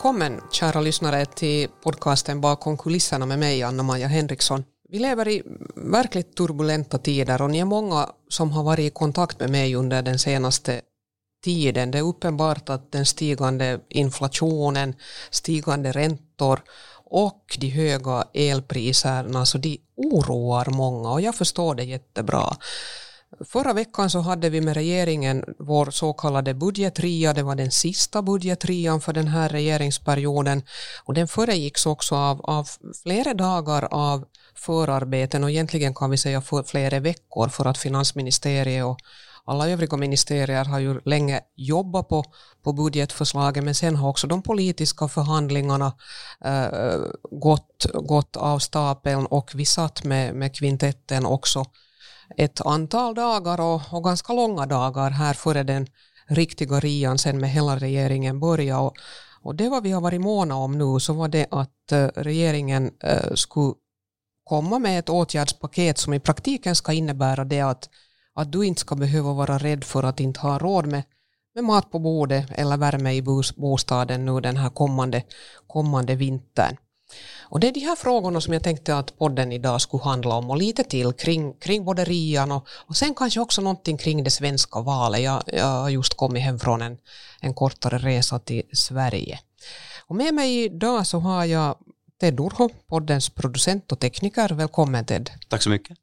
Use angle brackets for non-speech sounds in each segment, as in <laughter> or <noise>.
Välkommen kära lyssnare till podcasten Bakom kulisserna med mig Anna-Maja Henriksson. Vi lever i verkligt turbulenta tider och ni är många som har varit i kontakt med mig under den senaste tiden. Det är uppenbart att den stigande inflationen, stigande räntor och de höga elpriserna så de oroar många och jag förstår det jättebra. Förra veckan så hade vi med regeringen vår så kallade budgetria, det var den sista budgetrian för den här regeringsperioden. Och den föregicks också av, av flera dagar av förarbeten. Och egentligen kan vi säga för flera veckor för att finansministeriet och alla övriga ministerier har ju länge jobbat på, på budgetförslaget men sen har också de politiska förhandlingarna äh, gått, gått av stapeln. Och vi satt med, med kvintetten också ett antal dagar och, och ganska långa dagar här före den riktiga rian sen med hela regeringen började. Och, och det vad vi har varit måna om nu så var det att eh, regeringen eh, skulle komma med ett åtgärdspaket som i praktiken ska innebära det att, att du inte ska behöva vara rädd för att inte ha råd med, med mat på bordet eller värme i bostaden nu den här kommande, kommande vintern. Och det är de här frågorna som jag tänkte att podden idag skulle handla om och lite till kring, kring både rian och, och sen kanske också någonting kring det svenska valet. Jag, jag har just kommit hem från en, en kortare resa till Sverige. Och med mig idag så har jag Ted Urho, poddens producent och tekniker. Välkommen Ted. Tack så mycket.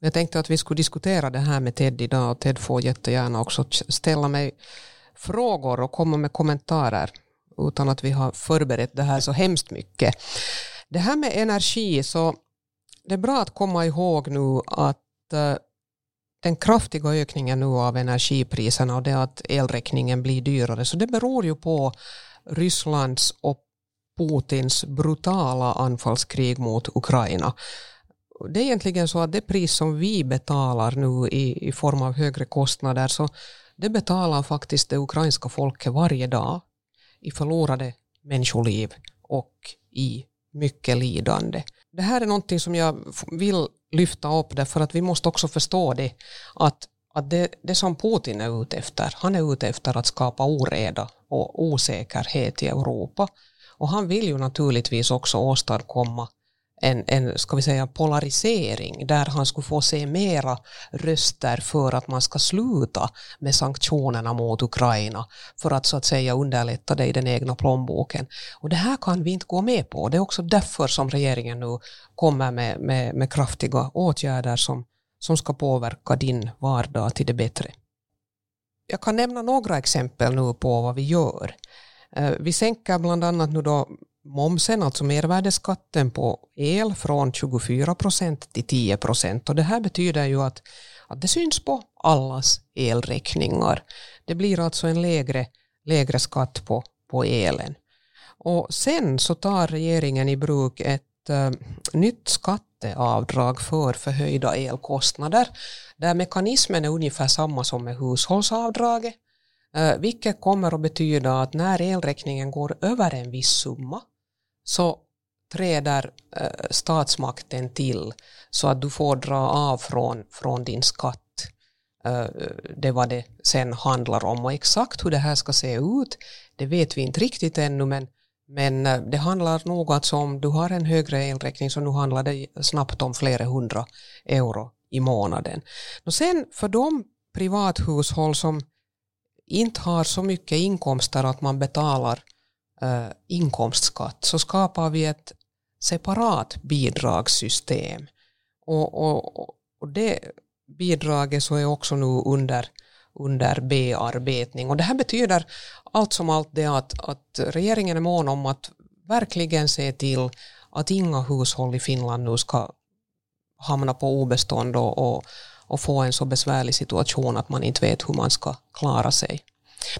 Jag tänkte att vi skulle diskutera det här med Ted idag och Ted får jättegärna också ställa mig frågor och komma med kommentarer utan att vi har förberett det här så hemskt mycket. Det här med energi, så det är bra att komma ihåg nu att eh, den kraftiga ökningen nu av energipriserna och det att elräkningen blir dyrare, så det beror ju på Rysslands och Putins brutala anfallskrig mot Ukraina. Det är egentligen så att det pris som vi betalar nu i, i form av högre kostnader, så det betalar faktiskt det ukrainska folket varje dag i förlorade människoliv och i mycket lidande. Det här är någonting som jag vill lyfta upp därför att vi måste också förstå det att, att det, det som Putin är ute efter, han är ute efter att skapa oreda och osäkerhet i Europa och han vill ju naturligtvis också åstadkomma en, en ska vi säga, polarisering där han skulle få se mera röster för att man ska sluta med sanktionerna mot Ukraina för att så att säga underlätta det i den egna plånboken. Och det här kan vi inte gå med på. Det är också därför som regeringen nu kommer med, med, med kraftiga åtgärder som, som ska påverka din vardag till det bättre. Jag kan nämna några exempel nu på vad vi gör. Eh, vi sänker bland annat nu då momsen, alltså mervärdesskatten på el från 24 procent till 10 procent. Och det här betyder ju att, att det syns på allas elräkningar. Det blir alltså en lägre, lägre skatt på, på elen. Och sen så tar regeringen i bruk ett äh, nytt skatteavdrag för förhöjda elkostnader där mekanismen är ungefär samma som med hushållsavdraget eh, vilket kommer att betyda att när elräkningen går över en viss summa så träder eh, statsmakten till så att du får dra av från, från din skatt. Eh, det vad det sen handlar om och exakt hur det här ska se ut det vet vi inte riktigt ännu men, men eh, det handlar nog alltså om du har en högre elräkning så nu handlar det snabbt om flera hundra euro i månaden. Och sen för de privathushåll som inte har så mycket inkomster att man betalar inkomstskatt så skapar vi ett separat bidragssystem. Och, och, och det bidraget så är också nu under, under bearbetning. Och det här betyder allt som allt det att, att regeringen är mån om att verkligen se till att inga hushåll i Finland nu ska hamna på obestånd och, och, och få en så besvärlig situation att man inte vet hur man ska klara sig.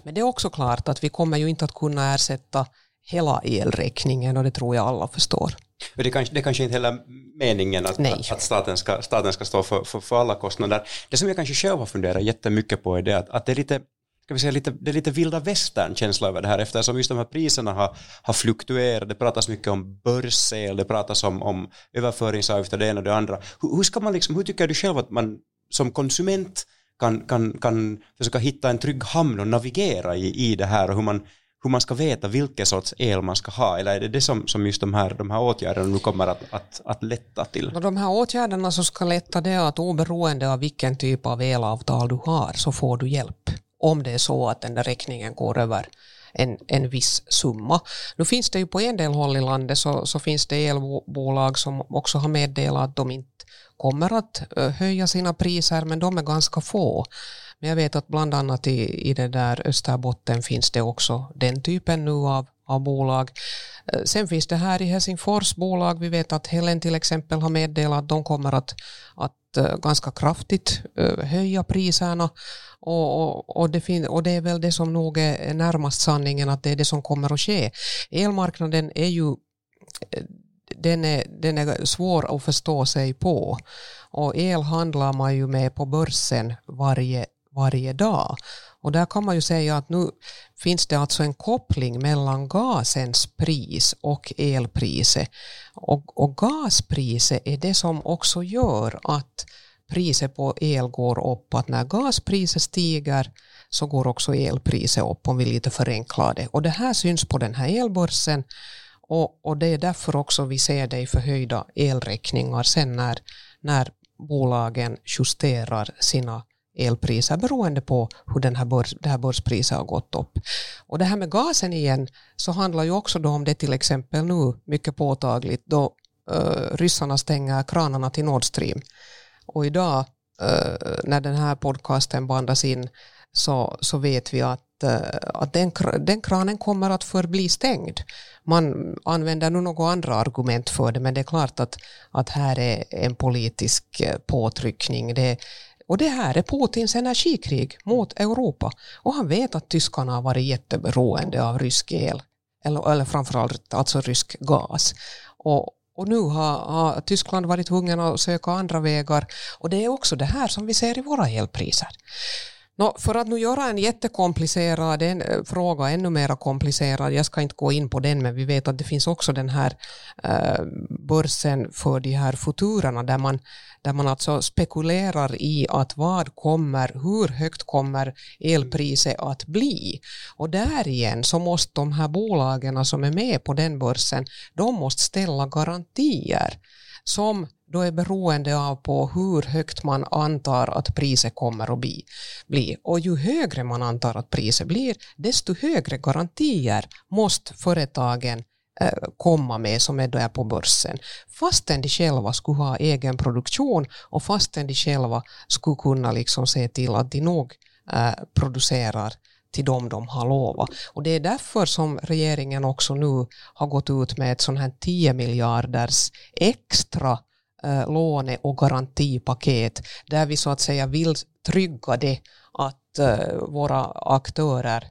Men det är också klart att vi kommer ju inte att kunna ersätta hela elräkningen och det tror jag alla förstår. Det kanske, det kanske inte heller meningen att, att, att, staten, ska, staten ska stå för, för, för, alla kostnader. Det som jag kanske själv har funderat jättemycket på är det att, att det är lite ska vi säga, lite, det är lite vilda västern-känsla över det här eftersom just de här priserna har, har fluktuerat. Det pratas mycket om börsel, det pratas om, om överföringsavgifter, det ena och det andra. Hur, hur, ska man liksom, hur tycker du själv att man som konsument kan, kan, kan försöka hitta en trygg hamn och navigera i, i det här och hur man, hur man ska veta vilken sorts el man ska ha, eller är det det som, som just de här, de här åtgärderna nu kommer att, att, att lätta till? De här åtgärderna som ska lätta det är att oberoende av vilken typ av elavtal du har så får du hjälp om det är så att den där räkningen går över en, en viss summa. Nu finns det ju på en del håll i landet så, så finns det elbolag som också har meddelat att de inte kommer att eh, höja sina priser men de är ganska få. Men jag vet att bland annat i, i det där Österbotten finns det också den typen nu av, av bolag. Eh, sen finns det här i Helsingfors bolag. Vi vet att Helen till exempel har meddelat att de kommer att, att eh, ganska kraftigt höja priserna och, och, och, det fin- och det är väl det som nog är närmast sanningen att det är det som kommer att ske. Elmarknaden är ju eh, den är, den är svår att förstå sig på och el handlar man ju med på börsen varje, varje dag. Och där kan man ju säga att nu finns det alltså en koppling mellan gasens pris och elpriset. Och, och gaspriset är det som också gör att priset på el går upp. Att när gaspriset stiger så går också elpriset upp om vi lite förenklar det. Och det här syns på den här elbörsen och, och det är därför också vi ser det i förhöjda elräkningar sen när, när bolagen justerar sina elpriser beroende på hur den här börs, det här börspriset har gått upp. Och det här med gasen igen så handlar ju också då om det till exempel nu mycket påtagligt då uh, ryssarna stänger kranarna till Nord Stream. Och idag eh, när den här podcasten bandas in så, så vet vi att eh, att den, den kranen kommer att förbli stängd. Man använder nu några andra argument för det men det är klart att, att här är en politisk eh, påtryckning. Det, och det här är Putins energikrig mot Europa. Och han vet att tyskarna har varit jätteberoende av rysk el, eller, eller framförallt alltså rysk gas. Och, och nu har, har Tyskland varit tvungen att söka andra vägar. Och det är också det här som vi ser i våra elpriser. No, för att nu göra en jättekomplicerad en, eh, fråga ännu mer komplicerad, jag ska inte gå in på den, men vi vet att det finns också den här eh, börsen för de här futurerna där man, där man alltså spekulerar i att vad kommer, hur högt kommer elpriset att bli? Och där igen så måste de här bolagen som är med på den börsen, de måste ställa garantier som då är beroende av på hur högt man antar att priset kommer att bli. Och ju högre man antar att priset blir, desto högre garantier måste företagen eh, komma med som är där på börsen. Fastän de själva skulle ha egen produktion och fastän de själva skulle kunna liksom se till att de nog eh, producerar till dem de har lovat. Och det är därför som regeringen också nu har gått ut med ett sånt här 10 miljarders extra eh, låne och garantipaket där vi så att säga vill trygga det att eh, våra aktörer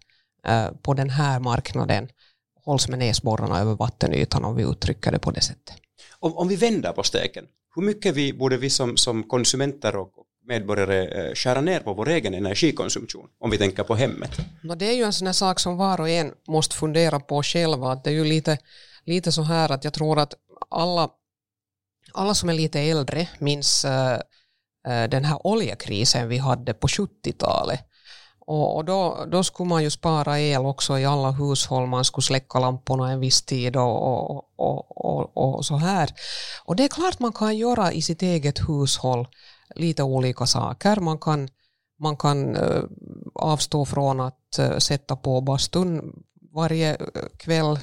eh, på den här marknaden hålls med näsborrarna över vattenytan om vi uttrycker det på det sättet. Om, om vi vänder på steken, hur mycket vi, borde vi som, som konsumenter och medborgare eh, skära ner på vår egen energikonsumtion om vi tänker på hemmet? No, det är ju en sån här sak som var och en måste fundera på själva. Det är ju lite, lite så här att jag tror att alla alla som är lite äldre minns eh, eh, den här oljekrisen vi hade på 70-talet. Och, då, då skulle man ju spara el också i alla hushåll, man skulle släcka lamporna en viss tid och, och, och, och, så här. Och det är klart man kan göra i sitt eget hushåll lite olika saker. Man kan, man kan eh, avstå från att sätta på bastun varje kväll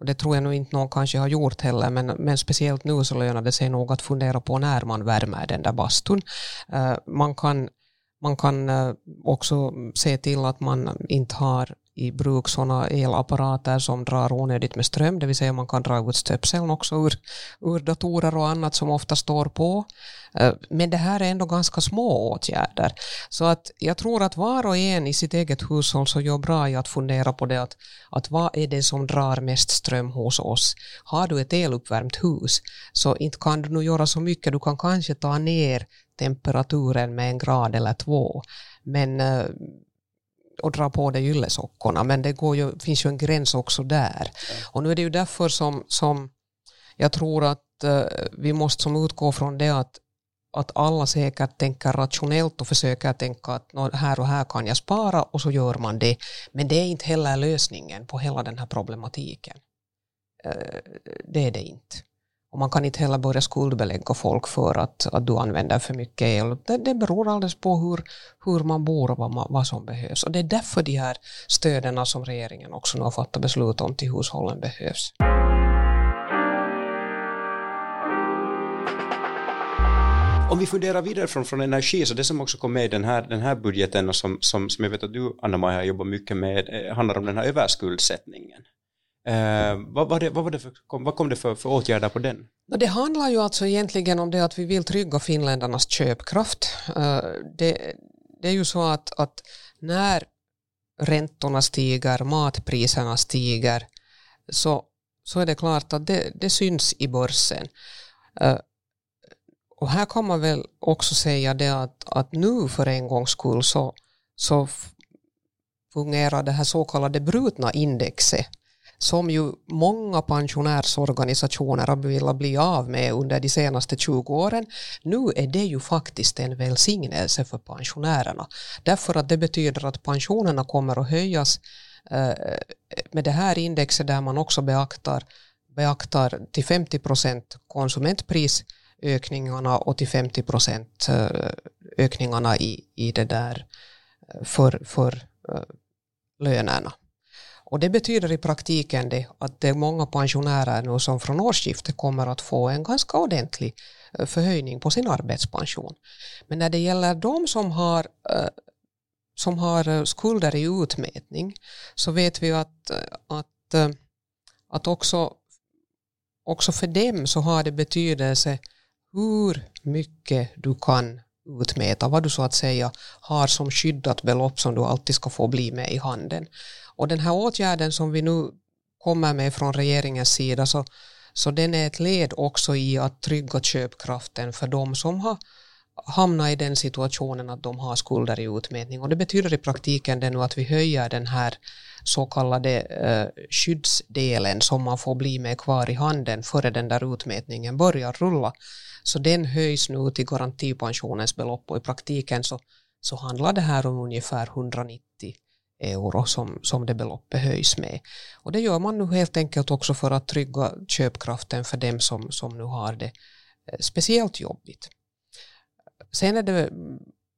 det tror jag nog inte någon kanske har gjort heller, men, men speciellt nu så lönar det sig nog att fundera på när man värmer den där bastun. Uh, man kan, man kan uh, också se till att man inte har i bruk sådana elapparater som drar onödigt med ström, det vill säga man kan dra ut stöpseln också ur, ur datorer och annat som ofta står på. Eh, men det här är ändå ganska små åtgärder. Så att jag tror att var och en i sitt eget hushåll så gör bra i att fundera på det att, att vad är det som drar mest ström hos oss? Har du ett eluppvärmt hus så inte kan du nu göra så mycket, du kan kanske ta ner temperaturen med en grad eller två. Men eh, och dra på dig yllesockorna, men det går ju, finns ju en gräns också där. Och nu är det ju därför som, som jag tror att uh, vi måste som utgå från det att att alla säkert tänker rationellt och försöker tänka att här och här kan jag spara och så gör man det. Men det är inte heller lösningen på hela den här problematiken. Eh, det är det inte. Och man kan inte heller börja skuldbelägga folk för att, att du använder för mycket el. Det, det beror alldeles på hur, hur man bor och vad, man, vad som behövs. Och det är därför de här stöden som regeringen också nu har fattat beslut om till hushållen behövs. Om vi funderar vidare från, från energi, så det som också kom med i den här, den här budgeten och som, som, som jag vet att du, Anna-Maja, har jobbat mycket med, eh, handlar om den här överskuldsättningen. Eh, vad, var det, vad, var det för, vad kom det för, för åtgärder på den? Det handlar ju alltså egentligen om det att vi vill trygga finländarnas köpkraft. Eh, det, det är ju så att, att när räntorna stiger, matpriserna stiger, så, så är det klart att det, det syns i börsen. Eh, och här kan man väl också säga det att, att nu för en gångs skull så, så fungerar det här så kallade brutna indexet som ju många pensionärsorganisationer har velat bli av med under de senaste 20 åren. Nu är det ju faktiskt en välsignelse för pensionärerna. Därför att det betyder att pensionerna kommer att höjas eh, med det här indexet där man också beaktar, beaktar till 50 procent konsumentpris ökningarna och till 50 procent eh, ökningarna i, i det där eh, för, för eh, lönerna. Och det betyder i praktiken det att det är många pensionärer nu som från årsskiftet kommer att få en ganska ordentlig förhöjning på sin arbetspension. Men när det gäller de som har, som har skulder i utmätning så vet vi att, att, att också, också för dem så har det betydelse hur mycket du kan utmäta, vad du så att säga har som skyddat belopp som du alltid ska få bli med i handen. Och den här åtgärden som vi nu kommer med från regeringens sida så, så den är ett led också i att trygga köpkraften för de som har hamnat i den situationen att de har skulder i utmätning och det betyder i praktiken det nu att vi höjer den här så kallade eh, skyddsdelen som man får bli med kvar i handen före den där utmätningen börjar rulla. Så den höjs nu till garantipensionens belopp och i praktiken så, så handlar det här om ungefär 190 euro som, som det beloppet höjs med. Och det gör man nu helt enkelt också för att trygga köpkraften för dem som, som nu har det eh, speciellt jobbigt. Sen är det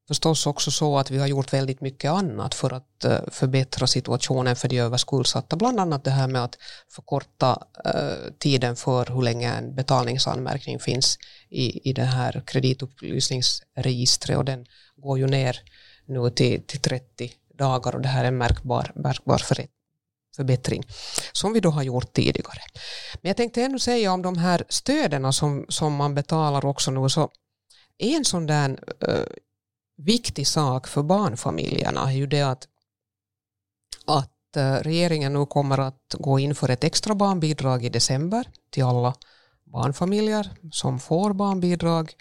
förstås också så att vi har gjort väldigt mycket annat för att eh, förbättra situationen för de överskuldsatta. Bland annat det här med att förkorta eh, tiden för hur länge en betalningsanmärkning finns i, i det här kreditupplysningsregistret och den går ju ner nu till, till 30 dagar och det här är en märkbar, märkbar förbättring som vi då har gjort tidigare. Men jag tänkte ännu säga om de här stöden som, som man betalar också nu så en sån där uh, viktig sak för barnfamiljerna är ju det att, att eh, regeringen nu kommer att gå in för ett extra barnbidrag i december till alla barnfamiljer som får barnbidrag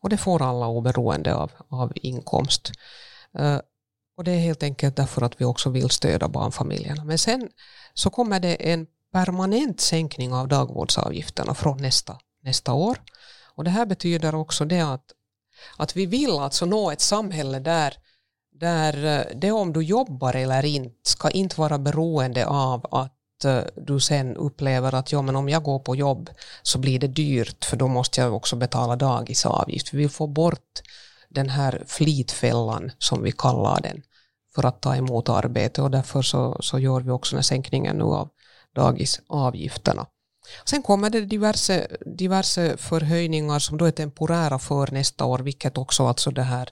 och det får alla oberoende av, av inkomst. Eh, och det är helt enkelt därför att vi också vill stödja barnfamiljerna. Men sen så kommer det en permanent sänkning av dagvårdsavgifterna från nästa, nästa år. Och det här betyder också det att, att vi vill alltså nå ett samhälle där, där eh, det om du jobbar eller inte ska inte vara beroende av att eh, du sen upplever att ja, men om jag går på jobb så blir det dyrt för då måste jag också betala dagisavgift. Vi vill få bort den här flitfällan som vi kallar den för att ta emot arbete och därför så, så gör vi också den här sänkningen nu av dagisavgifterna. Sen kommer det diverse, diverse förhöjningar som då är temporära för nästa år, vilket också alltså det här,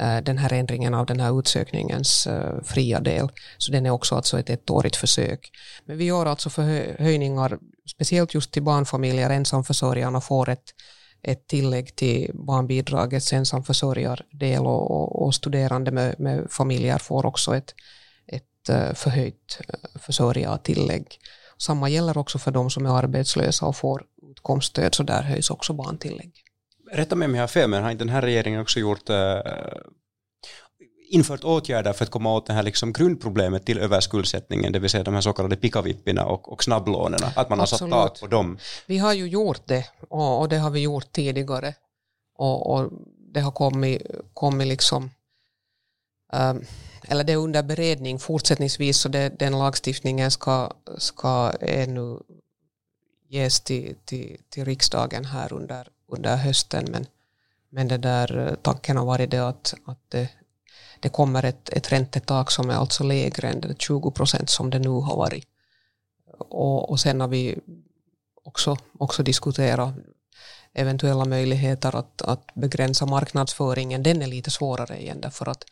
eh, den här ändringen av den här utsökningens eh, fria del. Så den är också alltså ett ettårigt försök. Men vi gör alltså förhöjningar, speciellt just till barnfamiljer, ensamförsörjarna får ett ett tillägg till barnbidragets ensamförsörjardel och, och, och studerande med, med, familjer får också ett, ett eh, förhöjt försörjartillägg. Samma gäller också för de som är arbetslösa och får utkomststöd, så där höjs också barntillägg. Rätta mig om jag har fel, men har inte den här regeringen också gjort äh, infört åtgärder för att komma åt det här liksom grundproblemet till överskuldsättningen, det vill säga de här så kallade pikavipperna och, och snabblånen, att man Absolut. har satt tak på dem. Vi har ju gjort det och, och det har vi gjort tidigare. och, och det har kommit, kommit liksom um, eller det är under beredning fortsättningsvis så det, den lagstiftningen ska, ska ännu ges till, till, till riksdagen här under, under hösten men, men det där, eh, tanken har varit det att, att det, det kommer ett, ett räntetak som är alltså lägre än det 20 procent som det nu har varit. Och, och sen har vi också, också diskuterat eventuella möjligheter att, att begränsa marknadsföringen. Den är lite svårare igen därför att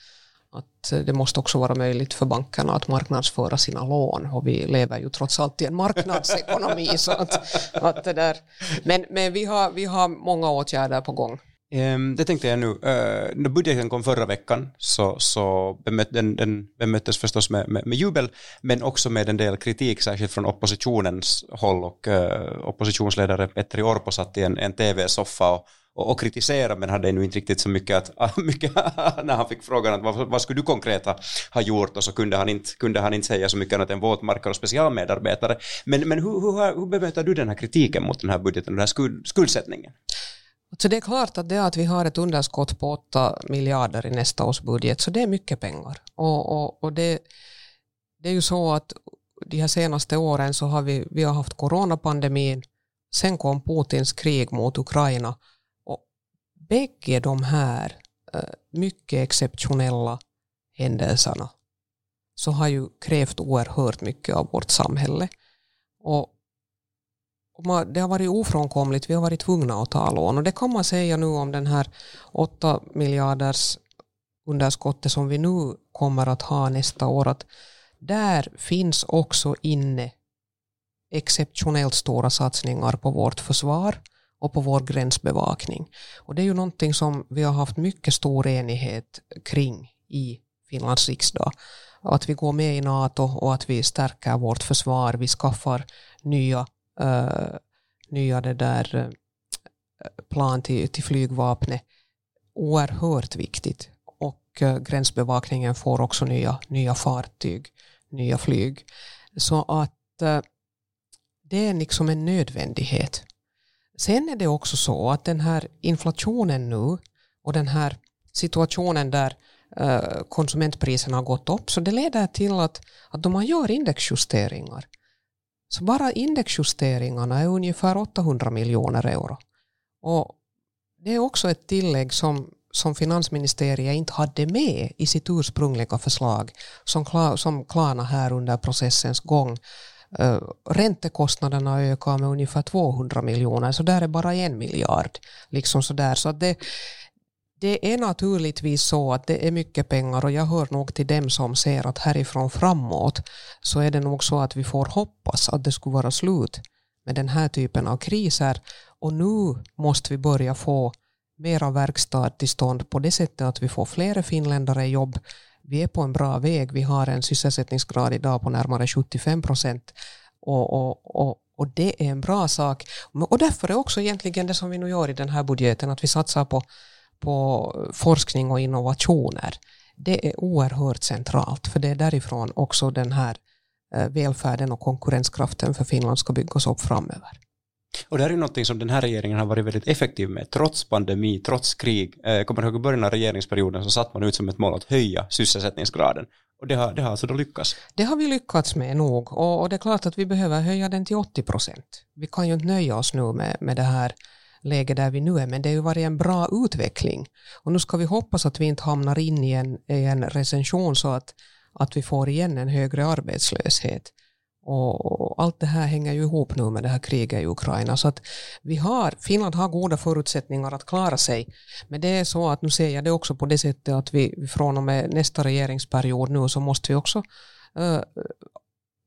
att det måste också vara möjligt för bankerna att marknadsföra sina lån och vi lever ju trots allt i en marknadsekonomi <laughs> så att, att det där. Men, men vi, har, vi har många åtgärder på gång. Um, det tänkte jag nu. Uh, när budgeten kom förra veckan så, så bemöt, den, den bemöttes förstås med, med, med, jubel men också med en del kritik särskilt från oppositionens håll och uh, oppositionsledare Petri Orpo satt i en, en tv-soffa och och, och kritisera men hade nu inte riktigt så mycket att <laughs> mycket, <laughs> när han fick frågan att vad, vad skulle du konkret ha, ha gjort och så kunde han, inte, kunde han inte säga så mycket annat än våtmarker och specialmedarbetare. Men, men hur, hur, hur bemöter du den här kritiken mot den här budgeten och den här skuld, skuldsättningen? Så det är klart att det att vi har ett underskott på 8 miljarder i nästa års budget, så det är mycket pengar. Och, och, och det, det är ju så att de här senaste åren så har vi, vi har haft coronapandemin, sen kom Putins krig mot Ukraina bägge de här eh, mycket exceptionella händelserna så har ju krävt oerhört mycket av vårt samhälle. Och det har varit ofrånkomligt, vi har varit tvungna att ta lån. Och det kan man säga nu om den här 8 miljarders underskottet som vi nu kommer att ha nästa år att där finns också inne exceptionellt stora satsningar på vårt försvar och på vår gränsbevakning. Och det är ju någonting som vi har haft mycket stor enighet kring i Finlands riksdag. Att vi går med i NATO och att vi stärker vårt försvar, vi skaffar nya, uh, nya det där, uh, plan till, till flygvapnet. Oerhört viktigt. Och uh, gränsbevakningen får också nya, nya fartyg, nya flyg. Så att det är liksom en nödvändighet Sen är det också så att den här inflationen nu och den här situationen där eh, konsumentpriserna har gått upp, så det leder till att, att om man gör indexjusteringar, så bara indexjusteringarna är ungefär 800 miljoner euro. Och det är också ett tillägg som, som finansministeriet inte hade med i sitt ursprungliga förslag, som, som Klarna här under processens gång Uh, räntekostnaderna ökar med ungefär 200 miljoner, så där är bara en miljard. Liksom så där. Så det, det är naturligtvis så att det är mycket pengar och jag hör nog till dem som ser att härifrån framåt så är det nog så att vi får hoppas att det skulle vara slut med den här typen av kriser och nu måste vi börja få mera verkstad till stånd på det sättet att vi får fler finländare i jobb vi är på en bra väg. Vi har en sysselsättningsgrad idag på närmare 75 procent och, och, och, och det är en bra sak. Och därför är också egentligen det som vi nu gör i den här budgeten att vi satsar på, på forskning och innovationer. Det är oerhört centralt för det är därifrån också den här eh, välfärden och konkurrenskraften för Finland ska byggas upp framöver. Och det här är någonting som den här regeringen har varit väldigt effektiv med, trots pandemi, trots krig. Eh, kommer ihåg i början av regeringsperioden så satt man ut som ett mål att höja sysselsättningsgraden. Och det har, det har alltså då lyckats? Det har vi lyckats med nog och, och det är klart att vi behöver höja den till 80 procent. Vi kan ju inte nöja oss nu med, med det här läge där vi nu är, men det har ju varit en bra utveckling. Och nu ska vi hoppas att vi inte hamnar in i en, i en recension så att, att vi får igen en högre arbetslöshet. Och allt det här hänger ju ihop nu med det här kriget i Ukraina. Så att vi har, Finland har goda förutsättningar att klara sig. Men det är så att nu ser jag det också på det sättet att vi från och med nästa regeringsperiod nu så måste vi också äh,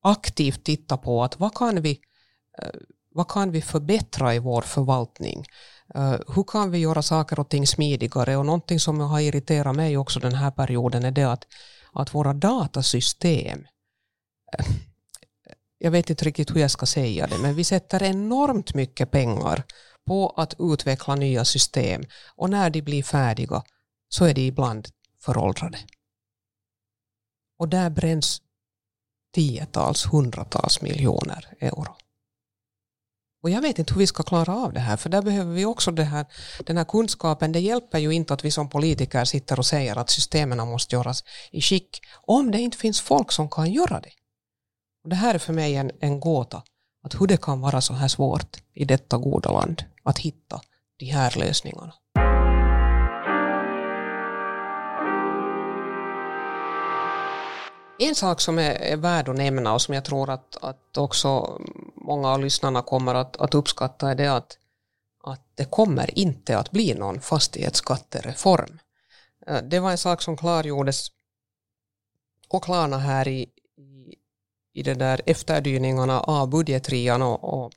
aktivt titta på att vad kan vi, äh, vad kan vi förbättra i vår förvaltning? Uh, hur kan vi göra saker och ting smidigare? Och någonting som har irriterat mig också den här perioden är det att, att våra datasystem jag vet inte riktigt hur jag ska säga det, men vi sätter enormt mycket pengar på att utveckla nya system och när de blir färdiga så är de ibland föråldrade. Och där bränns tiotals, hundratals miljoner euro. Och jag vet inte hur vi ska klara av det här, för där behöver vi också det här, den här kunskapen. Det hjälper ju inte att vi som politiker sitter och säger att systemen måste göras i skick, om det inte finns folk som kan göra det. Och det här är för mig en, en gåta, att hur det kan vara så här svårt i detta goda land att hitta de här lösningarna. En sak som är, är värd att nämna och som jag tror att, att också många av lyssnarna kommer att, att uppskatta är det att, att det kommer inte att bli någon fastighetsskattereform. Eh, det var en sak som klargjordes och klarna här i, i den där efterdyningarna av budgetrian och, och,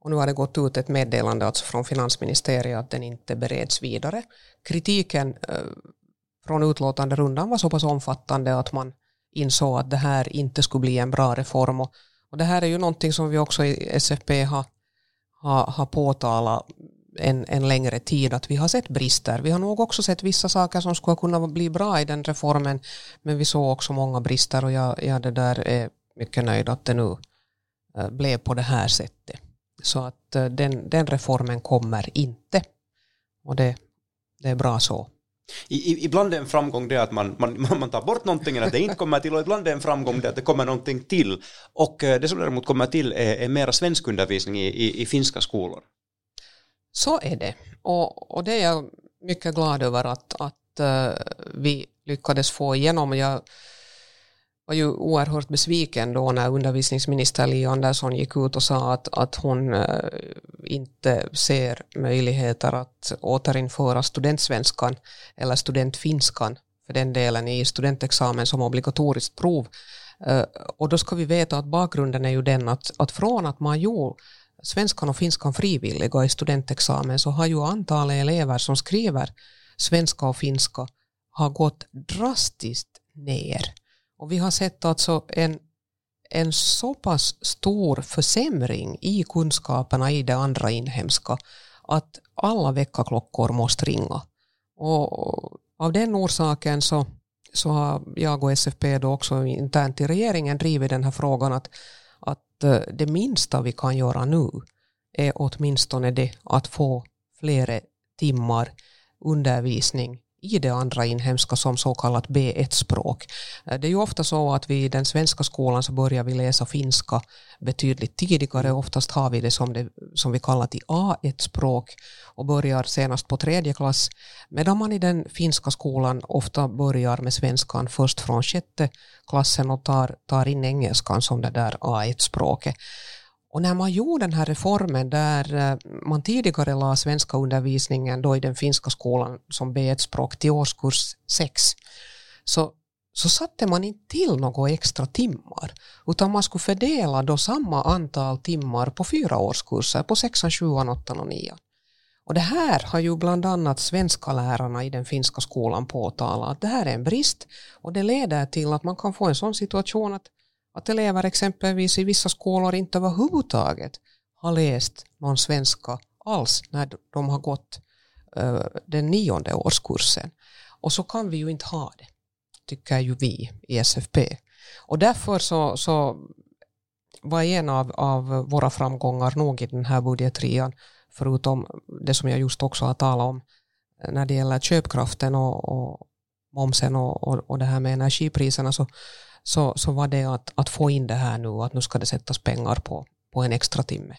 och, nu har det gått ut ett meddelande alltså från finansministeriet att den inte bereds vidare. Kritiken eh, från utlåtande rundan var så pass omfattande att man insåg att det här inte skulle bli en bra reform. Och, och det här är ju någonting som vi också i SFP har, har, har påtalat en, en längre tid att vi har sett brister. Vi har nog också sett vissa saker som skulle kunna bli bra i den reformen men vi såg också många brister och jag, jag det där är mycket nöjd att det nu äh, blev på det här sättet. Så att äh, den, den reformen kommer inte och det, det är bra så. I, ibland är en framgång det att man, man, <laughs> man tar bort någonting eller att det inte kommer till och ibland är en framgång det att det kommer någonting till. Och eh, det som däremot kommer till är, är mera svenskundervisning i, i, i finska skolor. Så är det. Och, och det är jag mycket glad över att, att vi lyckades få igenom. Jag var ju oerhört besviken då när undervisningsminister Li Andersson gick ut och sa att, att hon eh, inte ser möjligheter att återinföra studentsvenskan eller studentfinskan för den delen i studentexamen som obligatoriskt prov. Eh, och då ska vi veta att bakgrunden är ju den att, att från att man gjorde svenskan och finskan frivilliga i studentexamen så har ju antalet elever som skriver svenska och finska har gått drastiskt ner. Och vi har sett alltså en, en så pass stor försämring i kunskaperna i det andra inhemska att alla väckarklockor måste ringa. Och av den orsaken så, så har jag och SFP då också internt i regeringen drivit den här frågan att att eh, det minsta vi kan göra nu är åtminstone det att få flera timmar undervisning i det andra inhemska som så kallat B1-språk. Eh, det är ju ofta så att vi i den svenska skolan så börjar vi läsa finska betydligt tidigare. Oftast har vi det som, det, som vi kallar till A1-språk och börjar senast på tredje klass. Medan man i den finska skolan ofta börjar med svenskan först från sjätte klassen och tar, tar in engelskan som det där A1-språket. Och när man gjorde den här reformen där eh, man tidigare la svenska undervisningen då i den finska skolan som B1-språk till årskurs 6 så, så satte man inte till några extra timmar utan man skulle fördela då samma antal timmar på fyra årskurser på sexan, sjuan, åttan och nian. Och det här har ju bland annat svenska lärarna i den finska skolan påtalat att det här är en brist och det leder till att man kan få en sån situation att att elever exempelvis i vissa skolor inte överhuvudtaget har läst någon svenska alls när de har gått eh, den nionde årskursen. Och så kan vi ju inte ha det, tycker ju vi i SFP. Och därför så, så var en av, av våra framgångar nog i den här budgetrian, förutom det som jag just också har talat om eh, när det gäller köpkraften och, och momsen och, och, och det här med energipriserna, så så, så var det att, att få in det här nu, att nu ska det sättas pengar på, på en extra timme.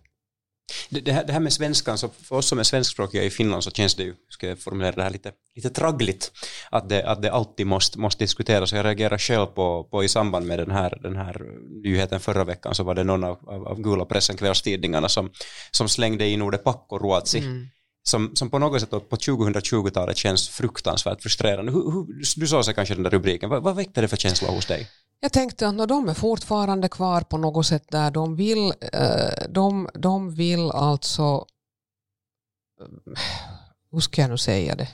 Det, här, det här med svenskan, så för oss som är svenskspråkiga i Finland så känns det ju, ska jag formulera det här lite, lite traggligt, att det, att det alltid måste, måste diskuteras. Jag reagerar själv på, på i samband med den här, den här nyheten förra veckan så var det någon av, av, av gula pressen, kvällstidningarna, som, som slängde in ordet pakkoruotsi. Mm som, som på något sätt på 2020-talet känns fruktansvärt frustrerande. Hur, hur, du såg sig kanske den där rubriken, vad, vad väckte det för känsla hos dig? Jag tänkte att de är fortfarande kvar på något sätt där. De vill, eh, de, de vill alltså, eh, hur ska jag nu säga det,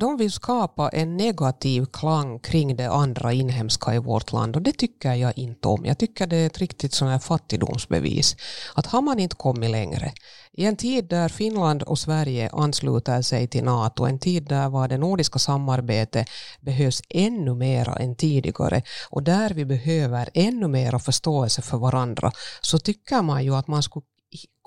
de vill skapa en negativ klang kring det andra inhemska i vårt land och det tycker jag inte om. Jag tycker det är ett riktigt sån här fattigdomsbevis. Att har man inte kommit längre, i en tid där Finland och Sverige ansluter sig till NATO, en tid där var det nordiska samarbetet behövs ännu mera än tidigare och där vi behöver ännu mera förståelse för varandra, så tycker man ju att man skulle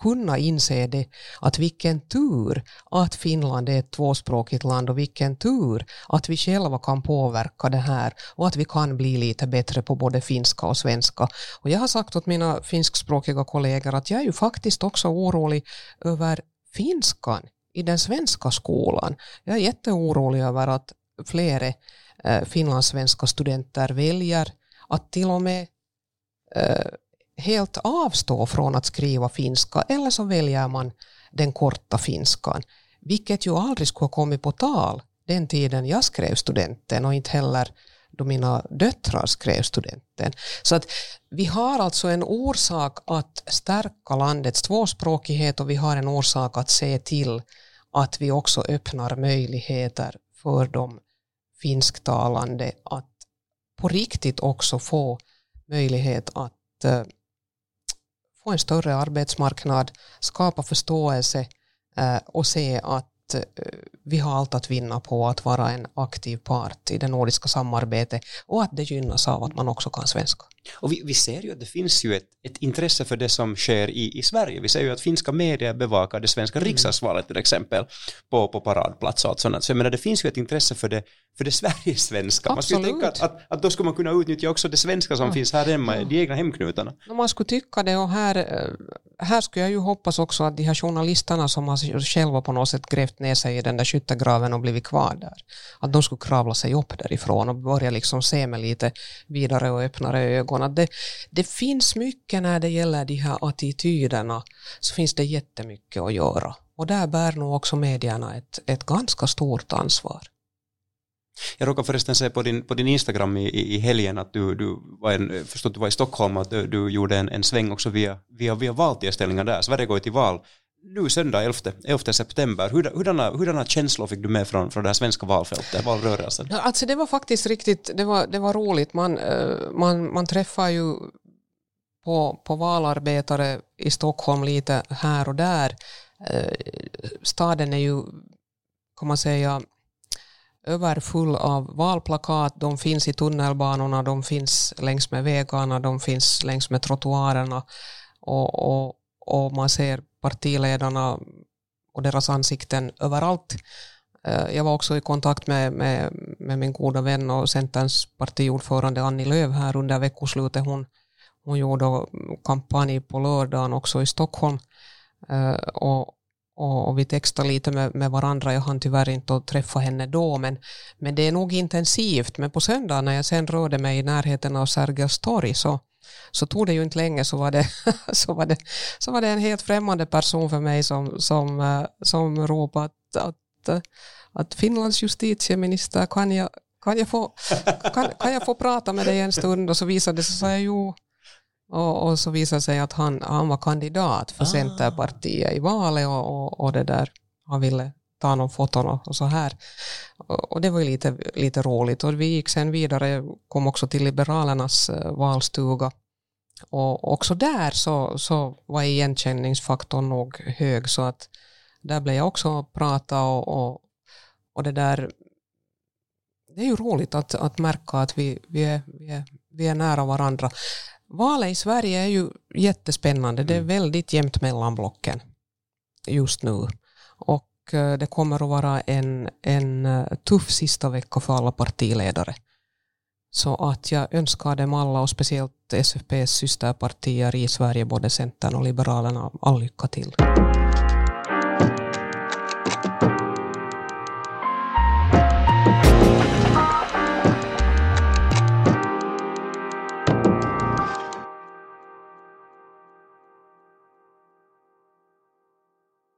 kunna inse det, att vilken tur att Finland är ett tvåspråkigt land och vilken tur att vi själva kan påverka det här och att vi kan bli lite bättre på både finska och svenska. Och jag har sagt åt mina finskspråkiga kollegor att jag är ju faktiskt också orolig över finskan i den svenska skolan. Jag är jätteorolig över att flera eh, finlandssvenska studenter väljer att till och med eh, helt avstå från att skriva finska eller så väljer man den korta finskan, vilket ju aldrig skulle ha kommit på tal den tiden jag skrev studenten och inte heller då mina döttrar skrev studenten. Så att vi har alltså en orsak att stärka landets tvåspråkighet och vi har en orsak att se till att vi också öppnar möjligheter för de finsktalande att på riktigt också få möjlighet att uh, få en större arbetsmarknad, skapa förståelse eh, och se att eh, vi har allt att vinna på att vara en aktiv part i det nordiska samarbetet och att det gynnas av att man också kan svenska. Och vi, vi ser ju att det finns ju ett, ett intresse för det som sker i, i Sverige. Vi ser ju att finska medier bevakar det svenska mm. riksdagsvalet till exempel på, på paradplats och sånt. Så jag menar, det finns ju ett intresse för det, för det Sverigesvenska. Man skulle tänka att, att, att, då skulle man kunna utnyttja också det svenska som ja. finns här hemma, ja. de egna hemknutarna. Man skulle tycka det och här, eh, här skulle jag ju hoppas också att de här journalisterna som har själva på något sätt grävt ner sig i den där skyttegraven och blivit kvar där, att de skulle kravla sig upp därifrån och börja liksom se med lite vidare och öppnare ögon att det, det finns mycket när det gäller de här attityderna, så finns det jättemycket att göra. Och där bär nog också medierna ett, ett ganska stort ansvar. Jag råkade förresten se på din, på din Instagram i, i helgen att du, du var, en, förstod, du var i Stockholm att du, du gjorde en, en sväng också via, via, via valtillställningar där. Sverige går ju till val nu söndag 11, 11 september. Hurdana, hurdana känslor fick du med från, från det här svenska valfältet, valrörelsen? Alltså det var faktiskt riktigt, det var, det var roligt. Man, eh, man, man träffar ju på, på valarbetare i Stockholm lite här och där. Eh, staden är ju, kan man säga, överfull av valplakat. De finns i tunnelbanorna, de finns längs med vägarna, de finns längs med trottoarerna. Och, och, och man ser partiledarna och deras ansikten överallt. Eh, jag var också i kontakt med, med, med min goda vän och Centerns partiordförande Annie Lööf här under veckoslutet. Hon, hon gjorde kampanj på lördagen också i Stockholm. Eh, och, och, och vi textade lite med, med varandra. Jag hann tyvärr inte att träffa henne då, men, men det är nog intensivt. Men på söndag när jag sen rörde mig i närheten av Sergels torg så, så tog det ju inte länge så var det, <laughs> så var det, så var det en helt främmande person för mig som, som, eh, som ropade att, att, att Finlands justitieminister kan jag, kan jag, få, kan, kan jag få prata med dig en stund? Och så visade det sig, så jag jo, och, och, så visade det sig att han, han var kandidat för ah. Centerpartiet i valet och, och, och, det där, han ville ta någon foton och, och så här. Och, och, det var ju lite, lite roligt och vi gick sen vidare, kom också till Liberalernas uh, valstuga och också där så, så var igenkänningsfaktorn nog hög så att där blev jag också prata och, och, och det där det är ju roligt att, att märka att vi, vi, är, vi, är, vi är nära varandra. Valet i Sverige är ju jättespännande. Det är mm. väldigt jämnt mellan blocken just nu. Och eh, Eh, det kommer att vara en, en eh, tuff sista vecka för alla partiledare. Så att jag önskar dem alla och speciellt SFPs systerpartier i Sverige, både Centern och Liberalerna, all lycka till.